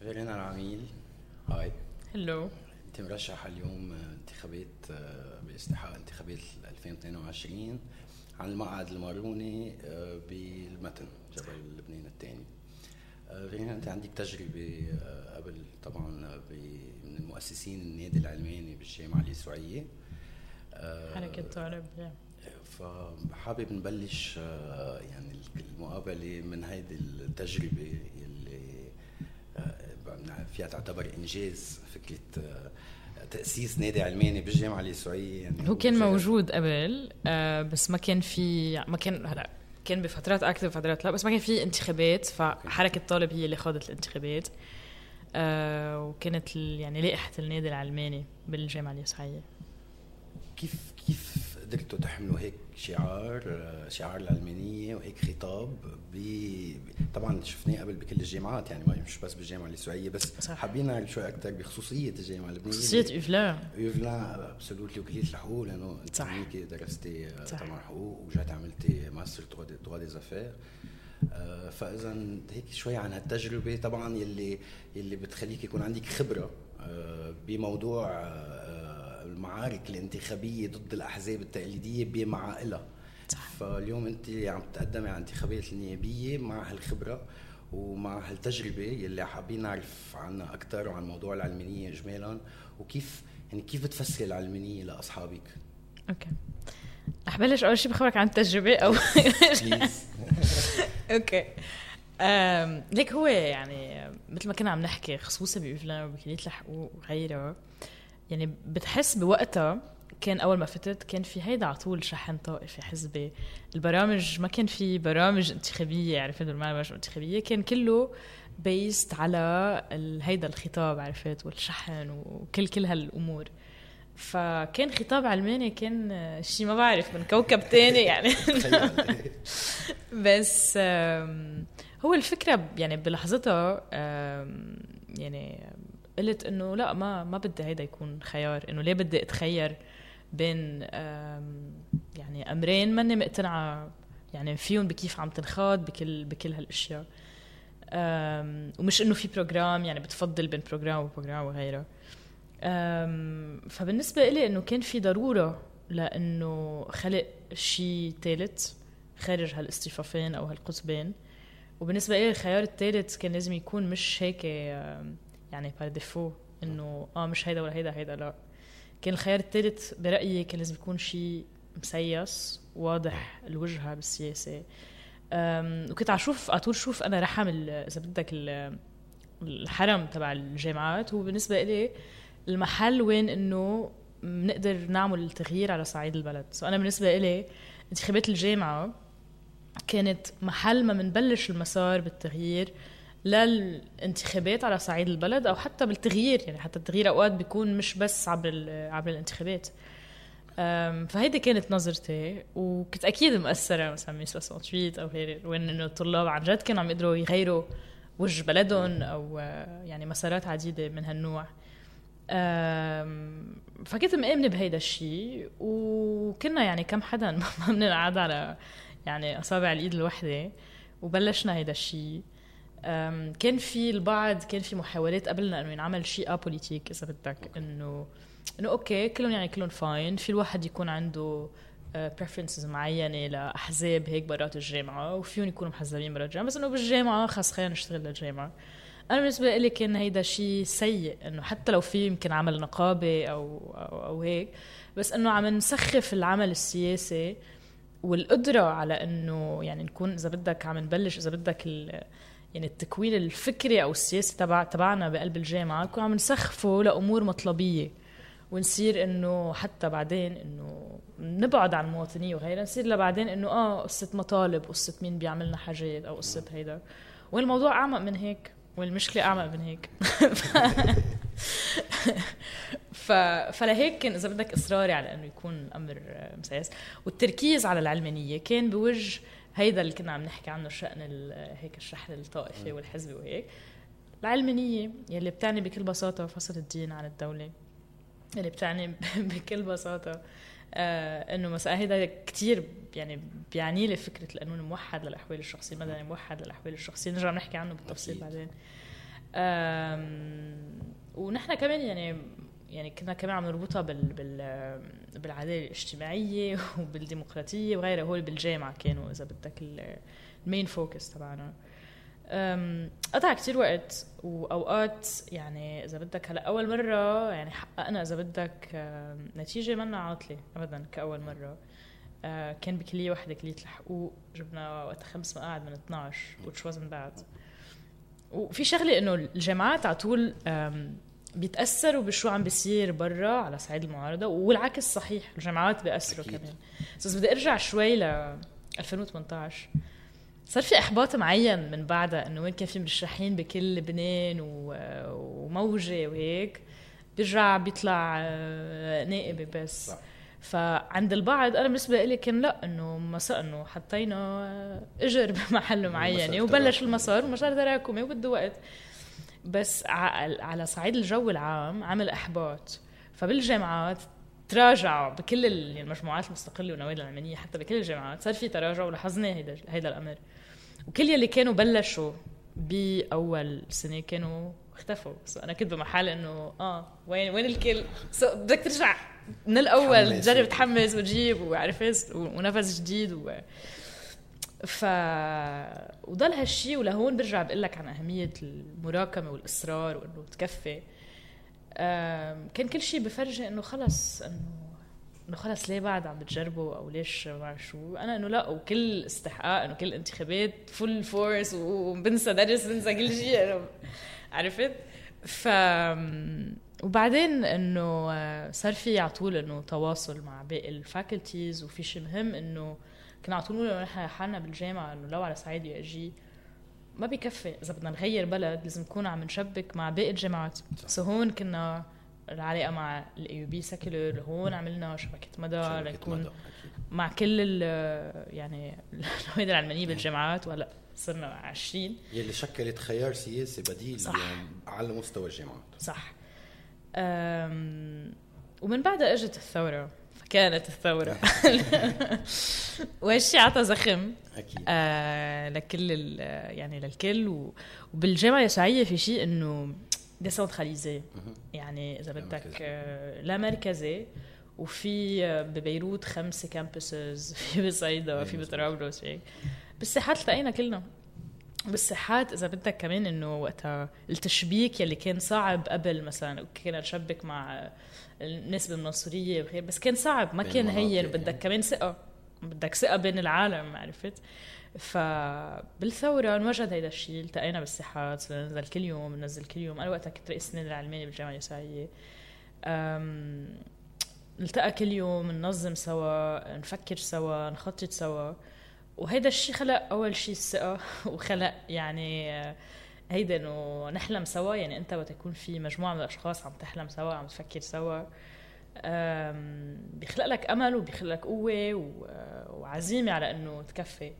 فيرينا العميل. هاي. هلو انت مرشحة اليوم انتخابات آه، باستحقاق انتخابات 2022 عن المقعد الماروني آه، بالمتن جبل لبنان الثاني. آه، فيرينا انت عندك تجربة قبل طبعا من المؤسسين النادي العلماني بالجامعة اليسوعية حركة طالب فحابب نبلش يعني المقابلة من هيدي التجربة فيها تعتبر إنجاز فكرة آه، تأسيس نادي علماني بالجامعة اليسوعيه يعني هو كان موجود قبل آه، بس ما كان في ما كان هلا كان بفترات اكتف فترات لا بس ما كان في انتخابات فحركة طالب هي اللي خاضت الانتخابات. آه، وكانت يعني لائحة النادي العلماني بالجامعة اليسوعيه كيف كيف قدرتوا تحملوا هيك شعار شعار العلمانيه وهيك خطاب ب طبعا شفناه قبل بكل الجامعات يعني مش بس بالجامعة اليسوعيه بس صح. حابين نعرف شوي أكثر بخصوصية الجامعة اللبنانية. خصوصية Huvelin Huvelin absolutely وكليه الحقوق لأنه أنت صح. درستي طبعا حقوق ورجعت عملتي master droit des affaires فاذا هيك شوي عن هالتجربة طبعا يلي يلي بتخليك يكون عندك خبرة آه، بموضوع آه، المعارك الانتخابية ضد الأحزاب التقليدية بمعائلها. فاليوم انت عم تقدمي على انتخابات النيابية مع هالخبرة ومع هالتجربة يلي حابين نعرف عنها أكثر وعن موضوع العلمانية اجمالا وكيف يعني كيف بتفسري العلمانية لأصحابك؟ okay رح بلش أول شيء بخبرك عن التجربة أو okay ليك هو يعني مثل ما كنا عم نحكي خصوصا ب Huvelin وبكليه الحقوق وغيرها يعني بتحس بوقتها كان أول ما فتت كان في هيدا على طول شحن طائفي حزبي البرامج ما كان في برامج انتخابية عرفت؟ برامج انتخابيه كان كله بيست على هيدا الخطاب عرفت؟ والشحن وكل كل هالأمور. فكان خطاب علماني كان شيء ما بعرف من كوكب تاني يعني. بس هو الفكرة يعني بلحظتها يعني قلت إنه لا ما ما بدي هيدا يكون خيار. إنه ليه بدي أتخير بين يعني أمرين ماني مقتنعة يعني فيهم بكيف عم تنخاض بكل بكل هالأشياء. ومش إنه في program يعني بتفضل بين program و program وغيره. فبالنسبة لي إنه كان في ضرورة لإنه خلق شيء ثالث خارج هالاصطفافين أو هالقطبين. وبالنسبة لي الخيار الثالث كان لازم يكون مش هيك يعني par défaut إنه آه مش هيدا ولا هيدا هيدا لا. كان الخيار الثالث برأيي كان لازم يكون شيء مسيس واضح الوجهه بالسياسة. وكنت عم شوف على طول شوف أنا رحم إذا بدك الحرم تبع الجامعات. هو بالنسبة لي المحل وين إنه بنقدر نعمل التغيير على صعيد البلد. so أنا بالنسبة لي انتخابات الجامعة كانت محل ما بنبلش المسار بالتغيير للانتخابات على صعيد البلد أو حتى بالتغيير يعني حتى التغيير أوقات بيكون مش بس عبر عبر الانتخابات. فهيدي كانت نظرتي وكنت أكيد مأثرة مثلا من 68 أو غيره وين إنه الطلاب عن جد كانوا عم يقدروا يغيروا وجه بلدهم أو يعني مسارات عديدة من هالنوع. فكنت مآمنة بهيدا الشيء وكنا يعني كم حدا ما بننقعد على يعني أصابع الإيد الوحدة وبلشنا هيدا الشيء كان في البعض كان في محاولات قبلنا إنه ينعمل شيء apolitique إذا بدك انه إنه okay كلهم يعني كلهم fine في الواحد يكون عنده preferences آه، معينة لأحزاب هيك برات الجامعة وفيهم يكونوا محزبين برات الجامعة. بس إنه بالجامعة خلص خلينا نشتغل للجامعة. أنا بالنسبة لي كان هيدا شيء سيء إنه حتى لو في يمكن عمل نقابة أو أو, أو هيك بس إنه عم نسخف العمل السياسي والقدرة على إنه يعني نكون إذا بدك عم نبلش إذا بدك يعني التكوين الفكري أو السياسي تبع تبعنا بقلب الجامعة نكون عم نسخفه لأمور مطلبية. ونصير إنه حتى بعدين إنه نبعد عن المواطنية وغيرها نصير لبعدين إنه آه قصة مطالب قصة مين بيعملنا حاجات أو قصة هيدا. والموضوع أعمق من هيك والمشكلة أعمق من هيك. ف... فلهيك كان إذا بدك إصراري على إنه يكون أمر مسيس. والتركيز على العلمانية كان بوجه هيدا اللي كنا عم نحكي عنه شأن هيك الشحن الطائفي والحزبي وهيك. العلمانية يلي بتعني بكل بساطة فصل الدين عن الدولة يلي بتعني بكل بساطة آه إنه مثلا هيدا كثير يعني بيعني لي فكرة القانون موحد للأحوال الشخصية المدني موحد للأحوال الشخصية. نرجع نحكي عنه بالتفصيل بعدين. ونحن كمان يعني يعني كنا كمان عم نربطها بال بال بالعداله الاجتماعية وبالديمقراطية وغيرها. هول بالجامعة كانوا إذا بدك المين فوكس تبعنا. قطع كتير وقت وأوقات يعني إذا بدك هلا أول مرة يعني حققنا إذا بدك نتيجة منا عاطلة ابدا كأول مرة. كان بكلية وحدة كلية الحقوق جبنا وقت خمس مقاعد من 12 which wasn't bad. وفي شغلة إنه الجامعات على طول بيتأثروا بشو عم بيصير برا على صعيد المعارضة والعكس صحيح الجامعات بيأثروا كمان. بس بدي أرجع شوي ل 2018 صار في إحباط معين من بعدها إنه وين كان في مرشحين بكل لبنان وموجة وهيك بيرجع بيطلع آه، نائبة بس. صح. فعند البعض أنا بالنسبة لي كان لا إنه مساء إنه حطينا آه، إجر بمحل معين. وبلش المسار ومسار تراكمي وبده وقت. بس على صعيد الجو العام عمل إحباط. فبالجامعات تراجعوا بكل المجموعات المستقلة والنوادي العلمانية حتى بكل الجامعات صار في تراجع ولاحظنا هيدا هيدا الأمر. وكل يلي كانوا بلشوا بأول سنة كانوا اختفوا. so أنا كنت بمحل إنه آه وين وين الكل؟ so بدك ترجع من الأول تجرب تحمس وتجيب وعرفت ونفس جديد و ف وضل هالشيء ولهون برجع بقول لك عن أهمية المراكمة والإصرار وإنه تكفي. كان كل شيء بفرجي إنه خلص انه إنه خلص ليه بعد عم بتجربوا أو ليش ما شو؟ أنا إنه لا وكل استحقاق إنه كل انتخابات full force وبنسى درس بنسى كل شيء عرفت؟ ف وبعدين إنه صار في على طول إنه تواصل مع باقي ال faculties وفي شيء مهم إنه كنا على طول نقول نحن حالنا بالجامعة إنه لو على صعيد USJ. ما بكفي إذا بدنا نغير بلد لازم نكون عم نشبك مع باقي الجامعات. so هون كنا العلاقة مع ال AUB Secular هون عملنا شبكة مدى لنكون مع كل ال يعني النوادي العلمانية بالجامعات. وهلأ صرنا 20 يلي شكلت خيار سياسي بديل صح. يعني على مستوى الجامعات. صح. ومن بعدها إجت الثورة. فكانت الثورة. وهالشيء عطى زخم. أكيد. آه لكل يعني للكل. وبالجامعة اليسوعيه في شيء إنه décentralisée يعني إذا بدك آه، لا مركزي وفي آه، ببيروت خمسة campuses في بصيدا في بطرابلس هيك بالساحات التقينا كلنا. بالساحات إذا بدك كمان إنه وقتها التشبيك يلي كان صعب قبل مثلا كنا نشبك مع الناس بالمنصوريه وغير بس كان صعب ما كان هين بدك كمان ثقة بدك ثقة بين العالم عرفت؟ فبالثوره انوجد هيدا الشيء التقينا بالساحات ننزل كل يوم ننزل كل يوم. أنا وقتها كنت رئيس النادي العلماني بالجامعة اليسوعيه نلتقى كل يوم ننظم سوا نفكر سوا نخطط سوا. وهيدا الشيء خلق أول شيء الثقه وخلق يعني هيدا إنه نحلم سوا. يعني أنت وقت يكون في مجموعة من الأشخاص عم تحلم سوا عم تفكر سوا بيخلق لك أمل وبيخلق لك قوة وعزيمة على إنه تكفي.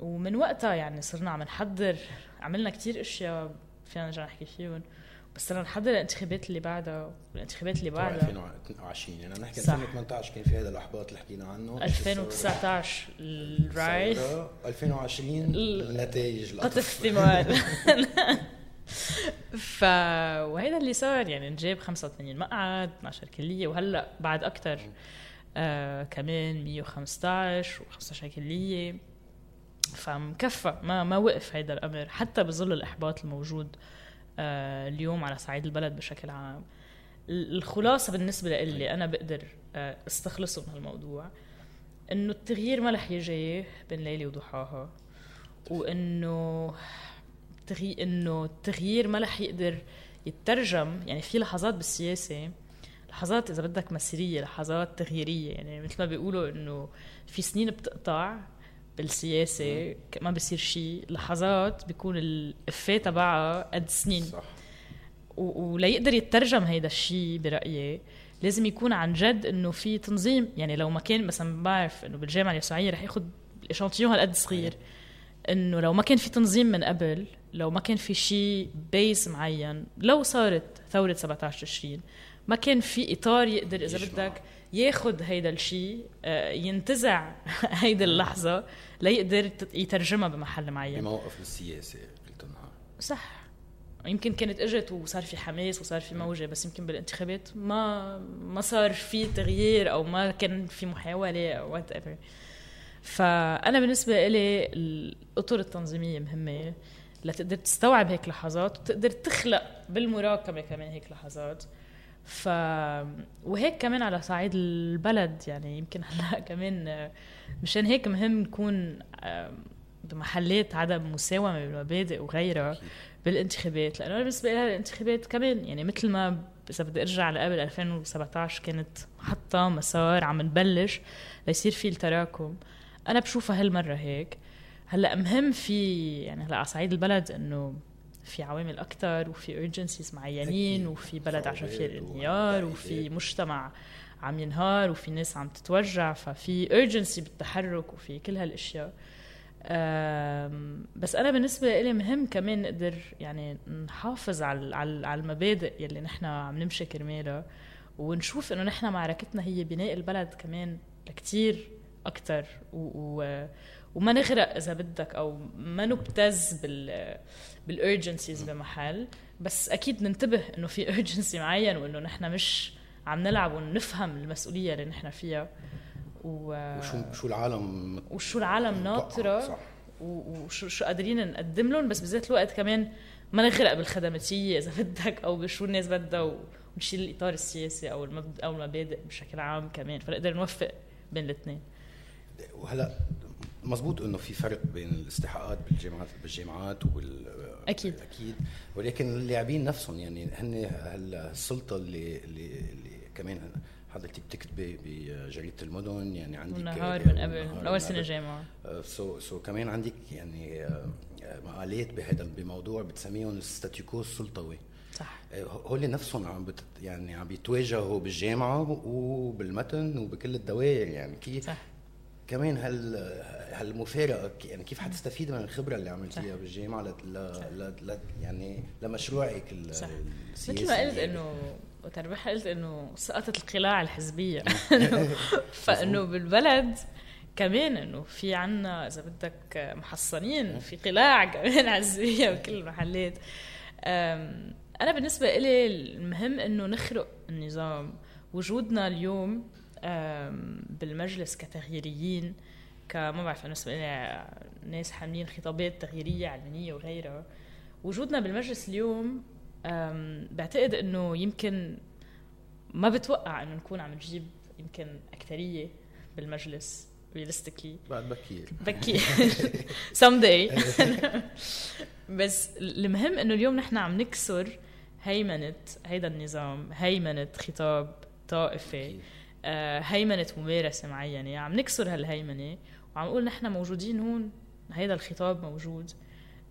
ومن وقتها يعني صرنا عم نحضر عملنا كتير أشياء فينا نرجع نحكي فيهم. بس صرنا نحضر الانتخابات اللي بعدها والانتخابات اللي بعدها 2020 يعني نحكي 2018 كان في هذا الاحباط اللي حكينا عنه. 2019 الرايت 2020 النتائج قطف ثمار ف وهيدا اللي صار يعني نجيب 85 مقعد 12 كلية وهلأ بعد أكثر آه كمان 115 و15 كلية. فمكفى ما ما وقف هيدا الأمر حتى بظل الإحباط الموجود. آه اليوم على صعيد البلد بشكل عام. الخلاصة بالنسبة لي أنا بقدر آه استخلصه من هالموضوع إنه التغيير ما رح يجي بين ليلة وضحاها وإنه تغي... إنه التغيير ما رح يقدر يترجم يعني في لحظات بالسياسة لحظات إذا بدك مسيرية لحظات تغييرية يعني مثل ما بيقولوا إنه في سنين بتقطع بالسياسة ما بصير شيء لحظات بيكون الإفيه تبعها قد سنين. صح. وليقدر يترجم هيدا الشيء برأيي لازم يكون عن جد إنه في تنظيم. يعني لو ما كان مثلا بعرف إنه بالجامعة اليسوعيه رح ياخذ ال échantillon هالقد صغير إنه لو ما كان في تنظيم من قبل لو ما كان في شيء base معين لو صارت ثورة 17 تشرين ما كان في إطار يقدر إذا بدك ياخذ هيدا الشيء آه، ينتزع هيدا اللحظة. ليقدر يترجمها بمحل معين. بموقف السياسي قلت صح. يمكن كانت اجت وصار في حماس وصار في موجة بس يمكن بالانتخابات ما ما صار في تغيير أو ما كان في محاولة أو whatever فأنا بالنسبة لي الأطر التنظيمية مهمة لتقدر تستوعب هيك لحظات وتقدر تخلق بالمراقبة كمان هيك لحظات. ف وهيك كمان على صعيد البلد يعني يمكن هلا كمان مشان هيك مهم نكون بمحلات عدم مساومة بالمبادئ وغيرها بالانتخابات. لأنه بالنسبة لها الانتخابات كمان يعني مثل ما إذا بدي أرجع لقبل 2017 كانت حاطه مسار عم نبلش ليصير في التراكم. أنا بشوفها هالمرة هيك. هلأ مهم في يعني هلأ على صعيد البلد إنه في عوامل أكثر وفي اورجنسيز معينين وفي بلد عشان فيها الانهيار وفي مجتمع عم ينهار وفي ناس عم تتوجع ففي urgency بالتحرك وفي كل هالأشياء. بس أنا بالنسبة لي مهم كمان نقدر يعني نحافظ على على المبادئ يلي نحن عم نمشي كرمالها ونشوف إنه نحن معركتنا هي بناء البلد كمان لكتير أكثر و, وما نغرق إذا بدك أو ما نبتز بال بال urgencies بمحل. بس أكيد ننتبه إنه في urgency معين وإنه نحن مش عم نلعب ونفهم المسؤولية اللي نحن فيها. و... وشو شو العالم؟ وشو العالم ناطرة. وشو شو قادرين نقدم لهم. بس بذات الوقت كمان ما نغرق بالخدماتية إذا بدك أو بشو الناس بدها ونشيل الإطار السياسي أو المبدأ أو المبادئ بشكل عام كمان. فنقدر نوفق بين الاثنين. وهلا مزبوط إنه في فرق بين الاستحقاقات بالجامعات بالجامعات وال أكيد. أكيد. ولكن اللاعبين نفسهم يعني هن السلطة اللي اللي, اللي كمان حضرتك بتكتبي بجريدة المدن يعني عندك نهار من قبل. من أول سنة جامعة. so uh, so كمان عندك يعني uh, مقالات بهذا بموضوع بتسميهم الستاتيكو السلطوي. صح. هول نفسهم عم بت يعني عم بيتواجهوا بالجامعة وبالمتن وبكل الدوائر يعني كيف صح. كمان هال هالمفارقة يعني كيف حتستفيد من الخبرة اللي عملتيها بالجامعة ل... ل... ل... يعني لمشروعك السياسي؟ مثل ما قلت إنه وتربح قلت إنه سقطت القلاع الحزبية. فإنه بالبلد كمان إنه في عنا إذا بدك محصنين في قلاع كمان حزبيه بكل المحلات. أنا بالنسبة إلي المهم إنه نخرق النظام. وجودنا اليوم بالمجلس كتغييريين كما بعرف بالنسبة لي ناس حاملين خطابات تغييرية علمانيه وغيرها. وجودنا بالمجلس اليوم بعتقد إنه يمكن ما بتوقع إنه نكون عم نجيب يمكن اكثريه بالمجلس realistically بعد بكير. بكير. سم داي بس المهم إنه اليوم نحن عم نكسر هيمنة هيدا النظام هيمنة خطاب طائفي آه، هيمنة ممارسة معينة. عم نكسر هالهيمنة وعم نقول نحن موجودين هون هيدا الخطاب موجود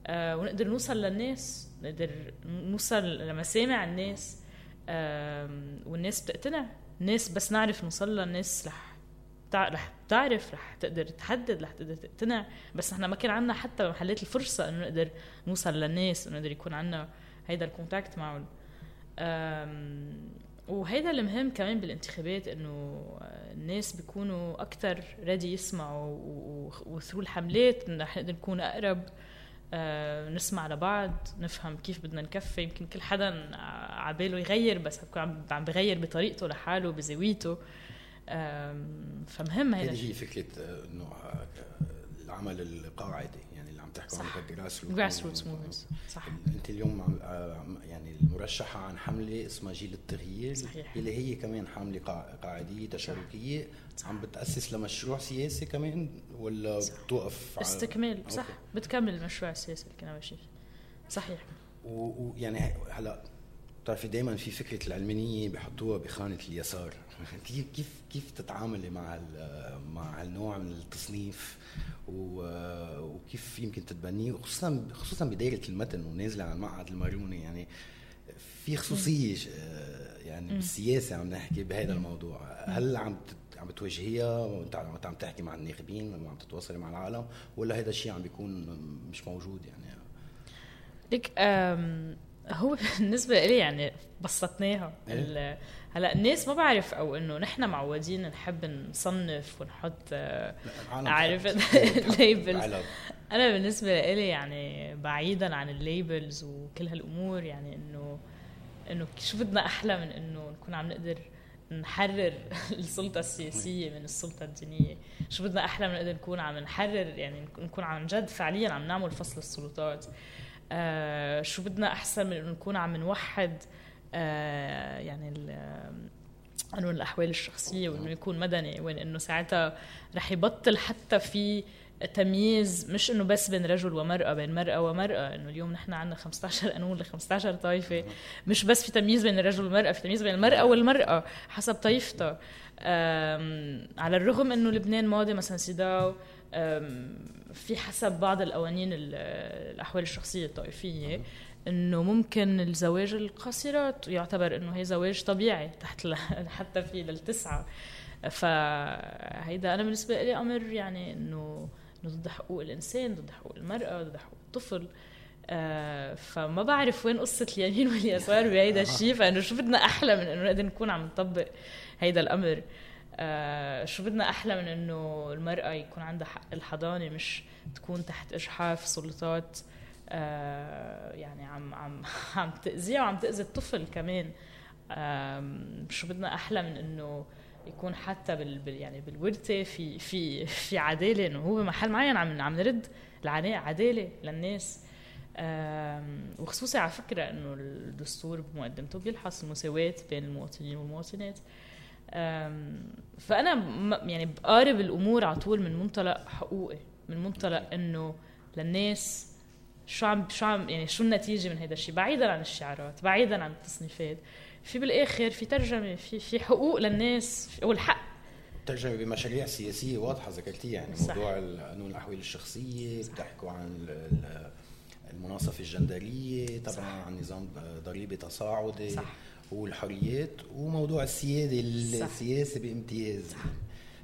آه ونقدر نوصل للناس نقدر نوصل لمسامع الناس والناس بتقتنع الناس بس نعرف نوصل لها الناس رح رح تعرف رح تقدر تحدد رح تقدر تقتنع. بس نحن ما كان عندنا حتى محلات الفرصة إنه نقدر نوصل للناس إنه نقدر يكون عندنا هيدا ال contact معهم. وهيدا المهم كمان بالانتخابات إنه الناس بيكونوا أكثر ready يسمعوا و through الحملات رح نقدر نكون أقرب. آه نسمع لبعض نفهم كيف بدنا نكفي. يمكن كل حدا عباله يغير بس عم بغير بطريقته لحاله بزاويته. فمهم هيدا هي فكرة إنه العمل القاعدي بتحكوا عن grassroot grassroots movement صح. انت اليوم يعني المرشحة عن حملة اسمها جيل التغيير صحيح. اللي هي كمان حمله قاعدية تشاركية. صح. عم بتأسس لمشروع سياسي كمان ولا صح. بتوقف استكمال صح. أوكي. بتكمل المشروع السياسي اللي كنا ماشيين صحيح. ويعني هلا بتعرفي دائما في فكرة العلمانية بحطوها بخانة اليسار. كيف كيف كيف تتعاملي مع مع هالنوع من التصنيف؟ وكيف يمكن تتبنيه وخصوصا خصوصا بداية المتن ونازله على المقعد الماروني يعني في خصوصية يعني بالسياسة عم نحكي بهذا الموضوع. هل عم عم بتواجهيها وانت عم تحكي مع الناخبين وعم تتواصلي مع العالم ولا هذا الشيء عم بيكون مش موجود يعني؟ ليك هو بالنسبة لي يعني بسطناها. إيه؟ هلأ الناس ما بعرف أو إنه نحن معودين نحب نصنف ونحط عارف label أنا بالنسبة لي يعني بعيدا عن ال labels وكل هالأمور يعني إنه إنه شو بدنا أحلى من إنه نكون عم نقدر نحرر السلطة السياسية من السلطة الدينية. شو بدنا أحلى من نقدر نكون عم نحرر يعني نكون عن جد فعليا عم نعمل فصل السلطات. آه شو بدنا أحسن من إنه نكون عم نوحد آه يعني قانون الأحوال الشخصية وإنه يكون مدني وين إنه ساعتها رح يبطل حتى في تمييز مش إنه بس بين رجل ومرأة بين مرأة ومرأة إنه اليوم نحن عندنا 15 قانون ل 15 طائفه مش بس في تمييز بين الرجل والمرأة في تمييز بين المرأة والمرأة حسب طائفتها على الرغم إنه لبنان ماضي مثلا سيداو في حسب بعض القوانين الأحوال الشخصية الطائفية إنه ممكن الزواج القاصرات يعتبر إنه هي زواج طبيعي تحت حتى في للتسعه فهيدا أنا بالنسبة لي أمر يعني إنه ضد حقوق الإنسان ضد حقوق المرأة ضد حقوق الطفل. آه فما بعرف وين قصة اليمين واليسار بهيدا الشيء فإنه شو بدنا أحلى من إنه نقدر نكون عم نطبق هيدا الأمر. آه شو بدنا أحلى من إنه المرأة يكون عندها حق الحضانة مش تكون تحت إجحاف سلطات آه يعني عم عم عم تأذيها وعم تأذي الطفل كمان. شو بدنا أحلى من إنه يكون حتى بال, يعني بالورثة في في في عدالة إنه هو بمحل معين عم عم نرد عدالة للناس. وخصوصي على فكرة إنه الدستور بمقدمته بيلحظ المساواة بين المواطنين والمواطنات. فأنا يعني بقارب الأمور على طول من منطلق حقوقي من منطلق إنه للناس شو عم شو عم يعني شو النتيجة من هذا الشيء بعيدا عن الشعارات بعيدا عن التصنيفات في بالآخر في ترجمة في في حقوق للناس والحق ترجمة بمشاريع سياسية واضحة ذكرتيها يعني صح. موضوع قانون الأحوال الشخصية بتحكوا عن المناصفة الجندريه طبعا صح. عن نظام ضريبي تصاعدي صح. والحريات وموضوع السيادة السياسي بامتياز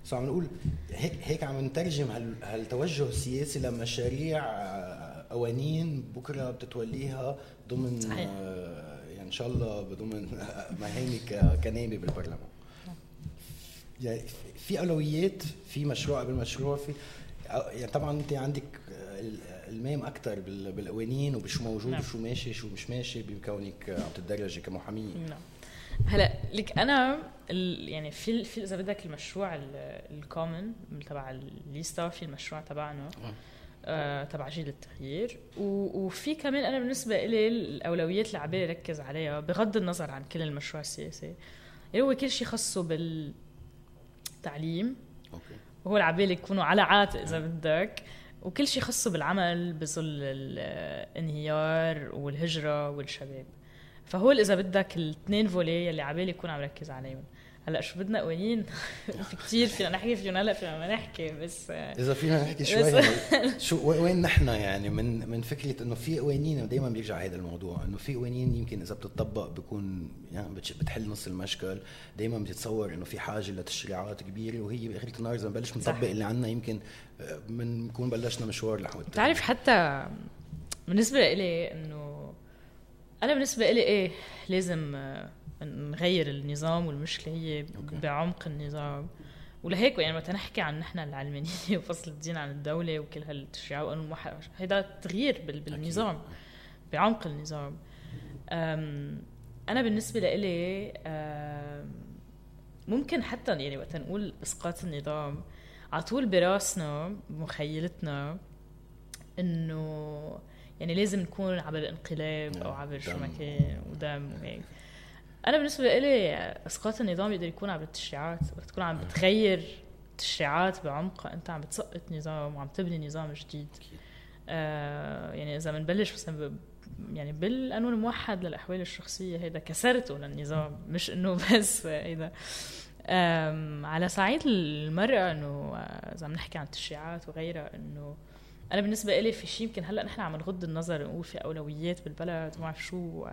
صح. عم نقول هيك هيك عم نترجم هالتوجه السياسي لمشاريع آه، قوانين بكرة بتتوليها ضمن صحيح. آه، إن شاء الله بضمن مهامي كنائبه بالبرلمان يعني في أولويات في مشروع قبل مشروع في يعني طبعا أنت عندك إلمام أكثر بالقوانين وبشو موجود نعم. وشو ماشي شو مش ماشي بكونك عم تتدرجي كمحاميه نعم. هلا لك أنا يعني في في إذا بدك المشروع ال common تبع الليستا في المشروع تبعنا آه. آه، تبع جيل التغيير. وفي كمان أنا بالنسبة لي الأولويات اللي عبالي ركز عليها بغض النظر عن كل المشروع السياسي اللي هو كل شيء خاصه بالتعليم. أوكي. وهو العبالي يكونوا على عاتق إذا بدك. وكل شيء خاصه بالعمل بظل الانهيار والهجرة والشباب. فهو إذا بدك الاثنين volets اللي عبالي يكون عم ركز عليهم. هلا شو بدنا قوانين في كثير فينا نحكي فينا هلا فينا ما نحكي بس إذا فينا نحكي شوي شو وين نحن يعني؟ من من فكرة إنه في قوانين دائما بيرجع هذا الموضوع إنه في قوانين يمكن إذا بتطبق بكون يعني بتحل نص المشكل. دائما بتتصور إنه في حاجة لتشريعات كبيرة وهي باخر النهار إذا بنبلش نطبق اللي عندنا يمكن بنكون آه، بلشنا مشوار لحوت بتعرف حتى بالنسبة لي إنه أنا بالنسبة لي إيه لازم آه، نغير النظام والمشكلة هي أوكي. بعمق النظام ولهيك يعني متى نحكي عن نحن العلمانية وفصل الدين عن الدولة وكل هالتشريع وأنه هذا تغيير بالنظام أكيد. بعمق النظام أنا بالنسبة لإلي ممكن حتى يعني وقت نقول إسقاط النظام على طول براسنا بمخيلتنا إنه يعني لازم نكون عبر الانقلاب أو عبر شو ما كان ودم وهيك أنا بالنسبة لي إسقاط النظام يقدر يكون عبر التشريعات وقت تكون عم بتغير تشريعات بعمق. أنت عم بتسقط نظام وعم تبني نظام جديد. آه يعني إذا بنبلش مثلا يعني بالقانون الموحد للأحوال الشخصية هيدا كسرته للنظام. مش إنه بس هيدا على صعيد المرأة إنه آه، إذا عم نحكي عن التشريعات وغيرها إنه أنا بالنسبة لي في شيء يمكن هلأ نحن عم نغض النظر نقول في أولويات بالبلد وما بعرف شو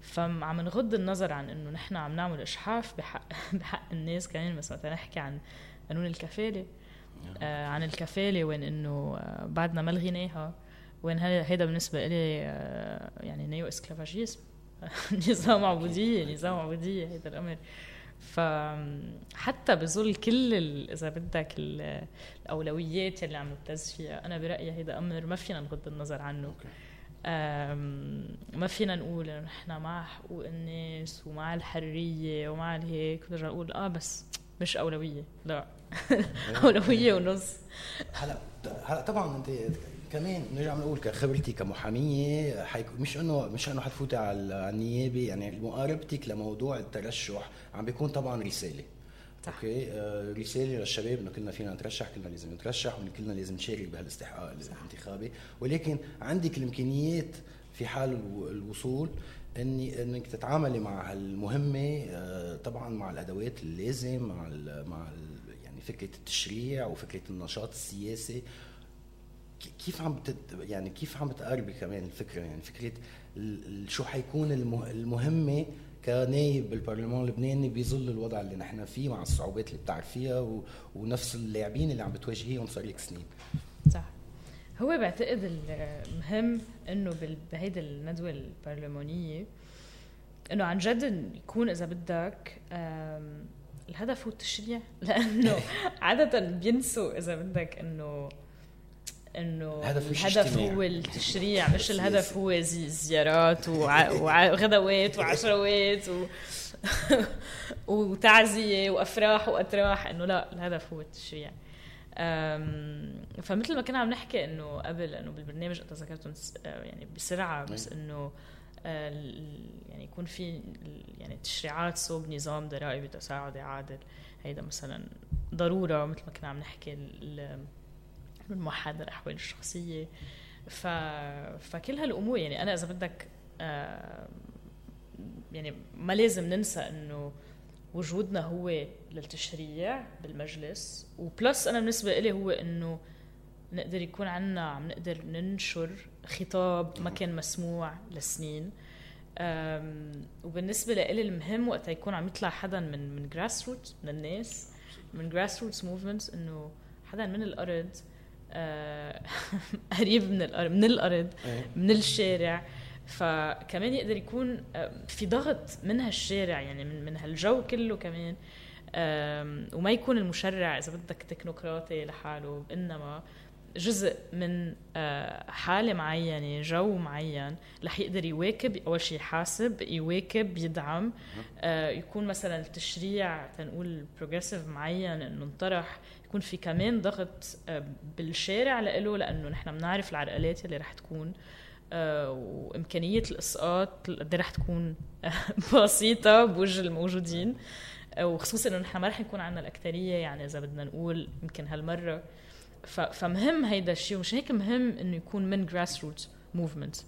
فعم نغض النظر عن إنه نحن عم نعمل إشحاف بحق بحق الناس كمان مثلا نحكي عن قانون الكفالة. آه. عن الكفالة وين إنه آه بعدنا ما لغيناها. وين هيدا بالنسبة لي آه يعني néo esclavagisme. نظام عبودية نظام عبودية هيدا الأمر. فحتى بظل كل إذا بدك الأولويات اللي عم نبتز فيها أنا برأيي هيدا أمر ما فينا نغض النظر عنه. أوكي. ما فينا نقول إنه نحن مع حقوق الناس ومع الحرية ومع هيك بنرجع نقول آه بس مش أولوية لا. أولوية ونص. هلا هلا طبعا أنت كمان نرجع نقول كخبرتي كمحامية حيك مش انه مش إنه حتفوتي على النيابة يعني مقاربتك لموضوع الترشح عم بيكون طبعا رسالة. صح. أوكي؟ آه رسالة للشباب إنه كلنا فينا نترشح كلنا لازم نترشح وكلنا لازم نشارك بهالاستحقاق الانتخابي. ولكن عندك الإمكانيات في حال الوصول اني إنك تتعاملي مع هالمهمة آه طبعا مع الأدوات اللازم مع ال مع ال يعني فكرة التشريع وفكرة النشاط السياسي. كيف عم بتت يعني كيف عم بتقاربي كمان الفكرة يعني فكرة شو حيكون المهمة كنايب بالبرلمان اللبناني بظل الوضع اللي نحن فيه مع الصعوبات اللي بتعرفيها و... ونفس اللاعبين اللي عم بتواجهيهم صار لك سنين. صح. هو بعتقد المهم إنه بهيدي الندوة البرلمانية إنه عن جد يكون إذا بدك الهدف هو التشريع لأنه عادة بينسوا إذا بدك إنه إنه الهدف هو التشريع مش الهدف هو زي زيارات وغدوات وعشروات و... وتعزية وأفراح وأتراح. إنه لا الهدف هو التشريع. فمثل ما كنا عم نحكي إنه قبل إنه بالبرنامج أنت ذكرتهم يعني بسرعة بس إنه يعني يكون في يعني تشريعات صوب نظام ضرائبي تساعدي عادل هيدا مثلا ضرورة مثل ما كنا عم نحكي من موحد الاحوال الشخصية. ف... فكل هالأمور يعني أنا إذا بدك آه يعني ما لازم ننسى إنه وجودنا هو للتشريع بالمجلس. وبلس أنا بالنسبة لي هو إنه نقدر يكون عنا عم نقدر ننشر خطاب ما كان مسموع لسنين. وبالنسبة لي المهم وقت يكون عم يطلع حدا من من grassroot من الناس من grassroots movement إنه حدا من الأرض آه، قريب من الأرض من الأرض إيه. من الشارع. فكمان يقدر يكون آه، في ضغط من هالشارع يعني من من هالجو كله كمان. وما يكون المشرع إذا بدك تكنوقراطي لحاله إنما جزء من آه، حالة معينة جو معين رح يقدر يواكب أول شيء يحاسب يواكب يدعم. يكون مثلا التشريع تنقول بروجريسيف معين إنه انطرح يكون في كمان ضغط آه، بالشارع له لأنه نحن بنعرف العرقلات اللي رح تكون آه، وإمكانية الإسقاط قد إيه رح تكون بسيطة بوجه الموجودين. آه، وخصوصا إنه نحن ما رح يكون عندنا الاكثريه يعني إذا بدنا نقول يمكن هالمرة. فمهم هيدا الشيء ومش هيك مهم إنه يكون من grassroot movement آه،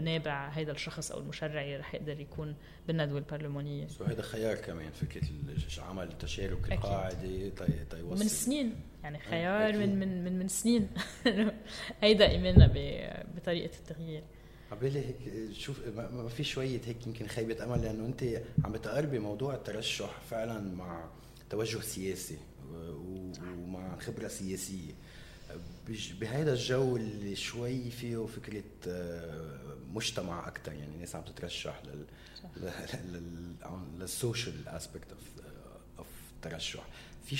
نابع هيدا الشخص أو المشرع رح يقدر يكون بالندوة البرلمانية. so هيدا خيار كمان فكرة عمل التشارك القاعدي تيوصل من سنين يعني خيار من من من من سنين. هيدا ايماننا بطريقة التغيير. عبالي هيك شوف ما في شوية هيك يمكن خيبة أمل لأنه أنت عم بتقربي موضوع الترشح فعلا مع توجه سياسي ومع خبرة سياسية. بهذا الجو اللي شوي فيه فكرة آه، مجتمع أكثر يعني ناس عم تترشح لل لل social aspect of of الترشح في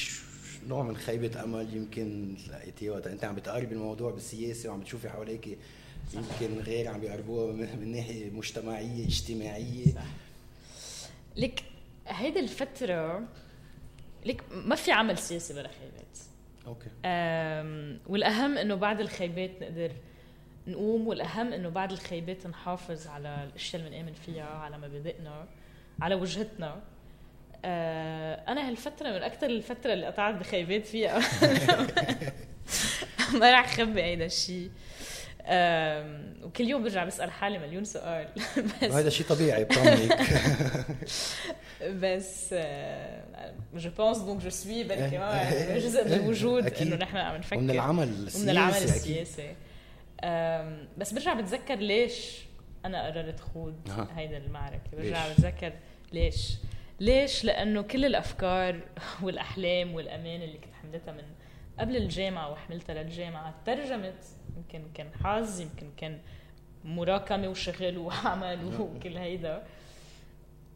نوع من خيبة أمل يمكن لقيتيه وقت أنت عم بتقارب الموضوع بالسياسة وعم بتشوفي حواليك يمكن غير عم بيقربوها من ناحية مجتمعية اجتماعية. صح. لك هيدي الفترة لك ما في عمل سياسي بلا خيبات أوكي. والأهم إنه بعد الخيبات نقدر نقوم والأهم إنه بعد الخيبات نحافظ على الأشياء اللي بنآمن فيها على مبادئنا على وجهتنا. أه أنا هالفترة من أكثر الفترة اللي قطعت بخيبات فيها. ما راح اخبي هيدا الشيء وكل يوم برجع بسأل حالي مليون سؤال. بس هذا شيء طبيعي بطمنك بس je pense donc je suis بركي جزء من الوجود إنه نحن عم نفكر. ومن العمل السياسي ومن العمل السياسي بس برجع بتذكر ليش أنا قررت خوض هيدا المعركة. برجع بتذكر ليش. ليش؟ لأنه كل الأفكار والأحلام والأماني اللي كنت حملتها من قبل الجامعة وحملتها للجامعة ترجمت يمكن كان حظ يمكن كان مراكمة وشغل وعمل وكل هيدا.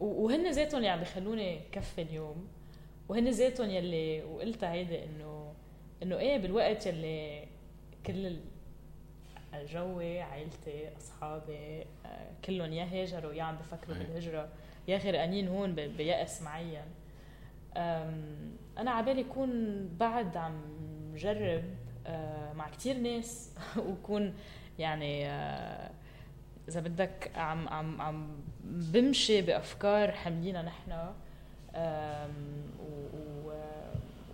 وهن ذاتهم اللي عم بيخلوني كفي اليوم وهن ذاتهم يلي وقلتها هيدي إنه إنه إيه بالوقت يلي كل الجوي عائلتي أصحابي آه، كلهم يا هاجروا يا عم بفكروا بالهجرة يا غرقانين هون بيأس معين. أنا عبالي يكون بعد عم جرب آه، مع كتير ناس وكون يعني آه، إذا بدك عم عم عم بمشي بأفكار حاملينها نحن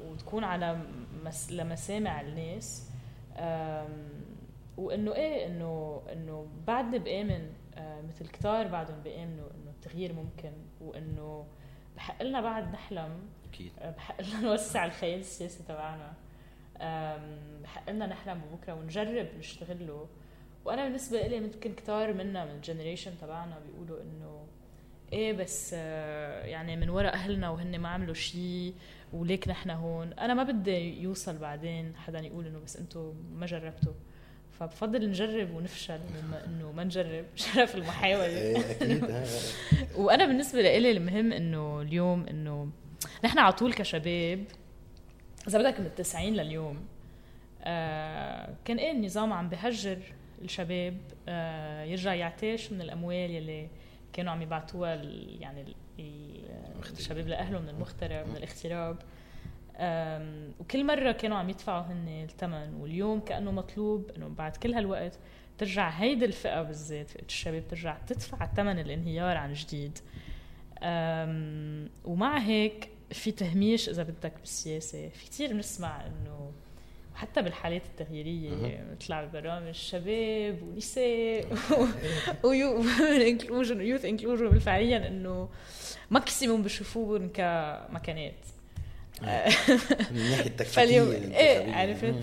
وتكون على مس لمسامع الناس. وإنه إيه إنه إنه بعدني بآمن آه، مثل كتار بعدهم بآمنوا إنه التغيير ممكن وإنه بحق لنا بعد نحلم. أكيد. آه، بحق لنا نوسع الخيال السياسي تبعنا. بحق لنا نحلم ببكرة ونجرب نشتغله. وأنا بالنسبة لي ممكن كتار منا من الجنريشن تبعنا بيقولوا إنه إيه بس آه، يعني من وراء أهلنا وهن ما عملوا شيء وليك نحن هون. أنا ما بدي يوصل بعدين حدا يقول إنه بس أنتم ما جربتوا. فبفضل نجرب ونفشل مما إنه ما نجرب. شرف المحاولة. إيه، أكيد. وأنا بالنسبة لي المهم إنه اليوم إنه نحن على طول كشباب إذا بدك من التسعين لليوم آه كان إيه النظام عم بهجر الشباب آه يرجع يعتاش من الأموال يلي كانوا عم يبعتوها يعني الشباب لأهله من المغترب من الاغتراب وكل مرة كانوا عم يدفعوا هن الثمن واليوم كأنه مطلوب إنه بعد كل هالوقت ترجع هيدي الفئة بالذات فئة الشباب ترجع تدفع ثمن الانهيار عن جديد. ومع هيك في تهميش إذا بدك بالسياسة. في كثير بنسمع إنه حتى بالحالات التغييرية بتطلع ببرامج شباب ونساء و youth و youth inclusion بالفعليا إنه maximum بشوفوهم كماكينات من ناحية التكفيريه إيه عرفت؟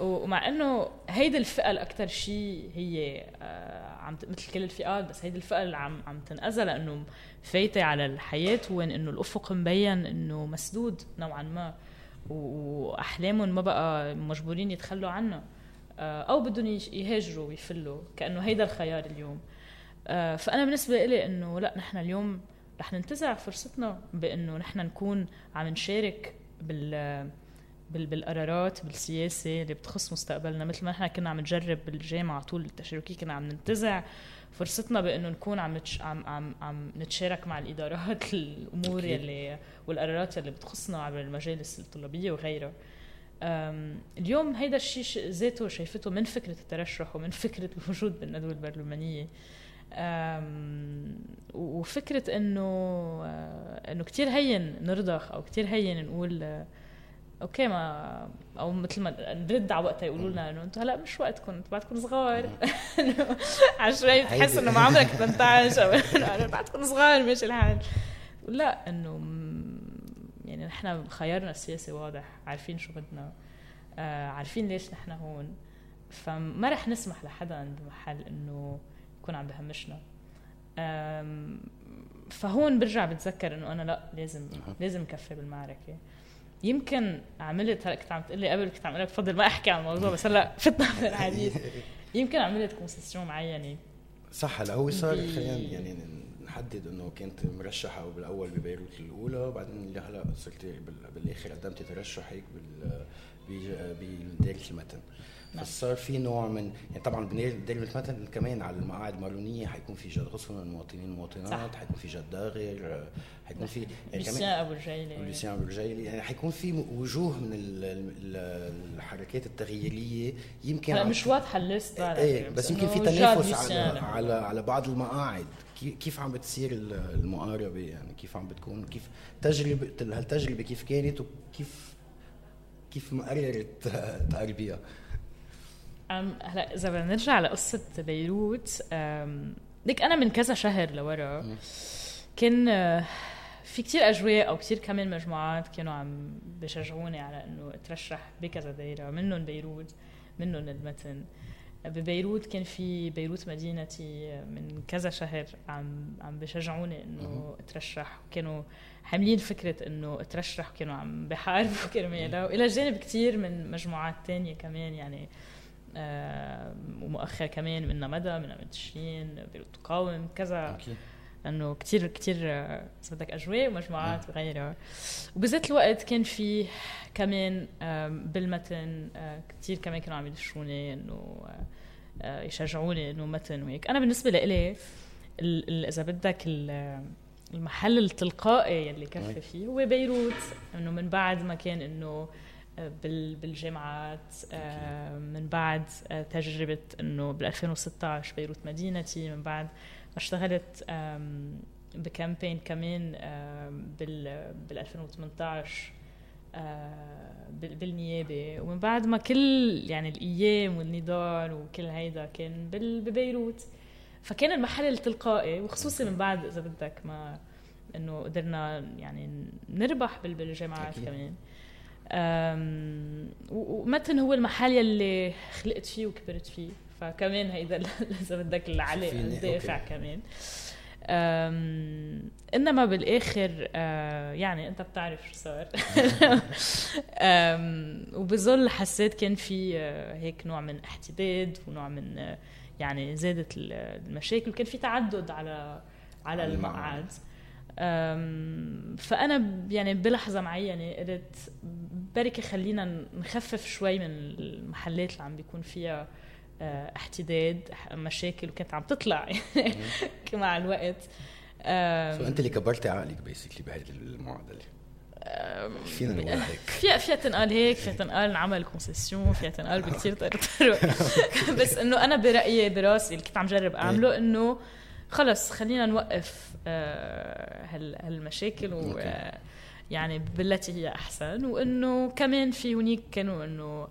ومع إنه هيدي الفئة الاكثر شيء هي آه، عم مثل كل الفئات بس هيدي الفئة اللي عم عم تنأذى لأنه فايتة على الحياة وين إنه الأفق مبين إنه مسدود نوعا ما وأحلامهم ما بقى مجبورين يتخلوا عنها. آه، أو بدهم يهاجروا ويفلوا كأنه هيدا الخيار اليوم. آه، فأنا بالنسبة لي إنه لأ نحن اليوم رح ننتزع فرصتنا بإنه نحن نكون عم نشارك بال بالقرارات بالسياسة اللي بتخص مستقبلنا. مثل ما نحن كنا عم نجرب بالجامعة طول التشاركي كنا عم ننتزع. فرصتنا بأنه نكون عم نتش... عم عم عم نتشارك مع الإدارات الأمور يلي والقرارات اللي بتخصنا عبر المجالس الطلابية وغيرها. اليوم هيدا الشيء ذاته شايفته من فكرة الترشح ومن فكرة الوجود بالندوة البرلمانية. وفكرة إنه إنه كثير هين نرضخ أو كثير هين نقول أوكي ما أو مثل ما نرد على وقتها يقولوا لنا إنه أنتم هلأ مش وقتكم أنتم بعدكم صغار. على شوي تحس إنه ما عمرك 18 أو بعدكم صغار ماشي الحال. لا إنه يعني نحن خيارنا السياسي واضح عارفين شو بدنا آه عارفين ليش نحن هون. فما رح نسمح لحدا بمحل إنه يكون عم بهمشنا. فهون برجع بتذكر إنه أنا لأ لازم لازم كفي بالمعركة. يمكن عملت هلا كنت عم تقول لي قبل كنت عم لك بفضل ما أحكي عن الموضوع بس هلا فتنا بالحديث يمكن عملت كونسيسيون معينة صح هلا هو صار خلينا يعني نحدد إنه كنت مرشحه بالأول ببيروت الأولى وبعدين هلا صرت بالآخر قدمت ترشح هيك بدائره المتن. فصار في نوع من يعني طبعا بندير مثلا كمان على المقاعد المارونيه حيكون في جد خصوصا المواطنين والمواطنات حيكون في جد داغر حيكون في يعني لوسيان أبو رجيلي لوسيان أبو رجيلي يعني حيكون في وجوه من الحركات التغييرية. يمكن هلا مش واضحة الليست إيه بس يمكن في تنافس على على على بعض المقاعد. كيف عم بتصير المقاربة؟ يعني كيف عم بتكون؟ كيف تجربه هالتجربه كيف كانت؟ وكيف كيف ما قررت تقربيها هلا إذا بدنا نرجع لقصة بيروت ليك أنا من كذا شهر لورا كان آه، في كتير أجواء أو كتير كمان مجموعات كانوا عم بشجعوني على إنه أترشح بكذا دايرة منهم بيروت منهم المتن. ببيروت كان في بيروت مدينتي من كذا شهر عم عم بشجعوني إنه أترشح كانوا حاملين فكرة إنه أترشح كانوا عم بحاربوا كرمالها وإلى جانب كثير من مجموعات تانية كمان يعني آه ومؤخر كمان منا مدى منا تشرين بيروت تقاوم كذا. انه كثير كثير إذا بدك أجواء ومجموعات وغيرها. وبذات الوقت كان في كمان بالمتن كثير كمان كانوا عم يدشوني إنه يشجعوني إنه متن وهيك. أنا بالنسبة لإلي إذا بدك المحل التلقائي يلي كفي فيه هو بيروت. إنه من بعد ما كان إنه آه، بالجامعات آه، من بعد آه، تجربة إنه بال 2016 بيروت مدينتي من بعد اشتغلت بكامبين كمان بال 2018 بالنيابة. ومن بعد ما كل يعني الأيام والنضال وكل هيدا كان ببيروت. فكان المحل التلقائي وخصوصي من بعد إذا بدك ما إنه قدرنا يعني نربح بالجامعات. كمان. ومتن هو المحل يلي خلقت فيه وكبرت فيه. فكمان هيدا اذا بدك العلي الدافع كمان. إنما بالآخر آه، يعني أنت بتعرف شو صار. وبظل حسيت كان في آه، هيك نوع من احتداد ونوع من آه، يعني زادت المشاكل وكان في تعدد على على المقعد فأنا يعني بلحظة معينة قلت بركي خلينا نخفف شوي من المحلات اللي عم بيكون فيها آه، احتداد مشاكل وكانت عم تطلع مع الوقت. سو أنت اللي كبرتي عقلك بيسكلي بهذه المعادله فينا نقول هيك. فيها فيها تنقال هيك فيها تنقال نعمل كونسيسيون فيها تنقال بكثير طرق. بس إنه أنا برأيي براسي اللي كنت عم جرب أعمله إنه خلص خلينا نوقف آه، هالمشاكل و يعني بالتي هي أحسن. وإنه كمان في هنيك كانوا إنه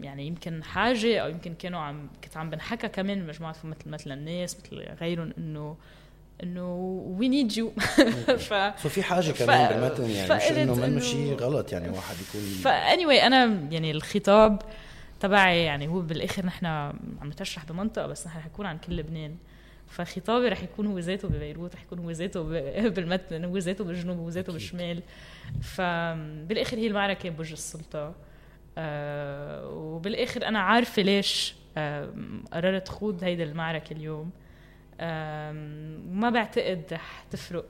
يعني يمكن حاجة أو يمكن كانوا عم كنت عم بنحكى كمان مجموعة مثل مثل الناس مثل غيرهم إنه إنه we need you ف في حاجة كمان بالمتن يعني مش إنه منه شيء غلط يعني واحد يكون فا anyway أنا يعني الخطاب تبعي يعني هو بالآخر نحن عم نترشح بمنطقة بس نحن رح يكون عن كل لبنان. فخطابي رح يكون هو ذاته ببيروت رح يكون هو ذاته بالمتن هو ذاته بالجنوب هو ذاته بالشمال فبالاخر هي المعركة بوجه السلطة. أه وبالآخر أنا عارفة ليش قررت خوض هيدي المعركة اليوم. وما بعتقد رح تفرق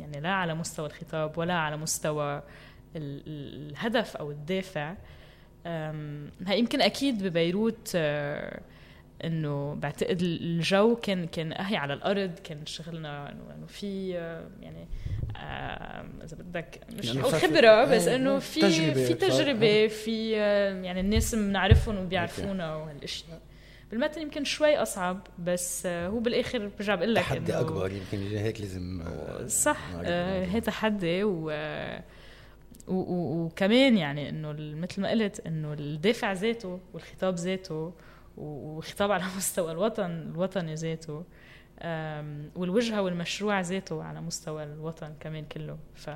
يعني لا على مستوى الخطاب ولا على مستوى الهدف أو الدافع. هي يمكن أكيد ببيروت أه إنه بعتقد الجو كان كان أهي على الأرض كان شغلنا انه في يعني إذا بدك مش يعني خبرة بس إيه، إنه في تجربة في تجربة في يعني الناس بنعرفهم وبيعرفونا وهالاشياء بالمتن يمكن شوي أصعب بس هو بالآخر برجع بقول لك تحدي أكبر يمكن هيك لازم صح آه هي تحدي و وكمان يعني إنه مثل ما قلت إنه الدافع ذاته والخطاب ذاته وخطاب على مستوى الوطن الوطني ذاته. والوجهة والمشروع ذاته على مستوى الوطن كمان كله. ف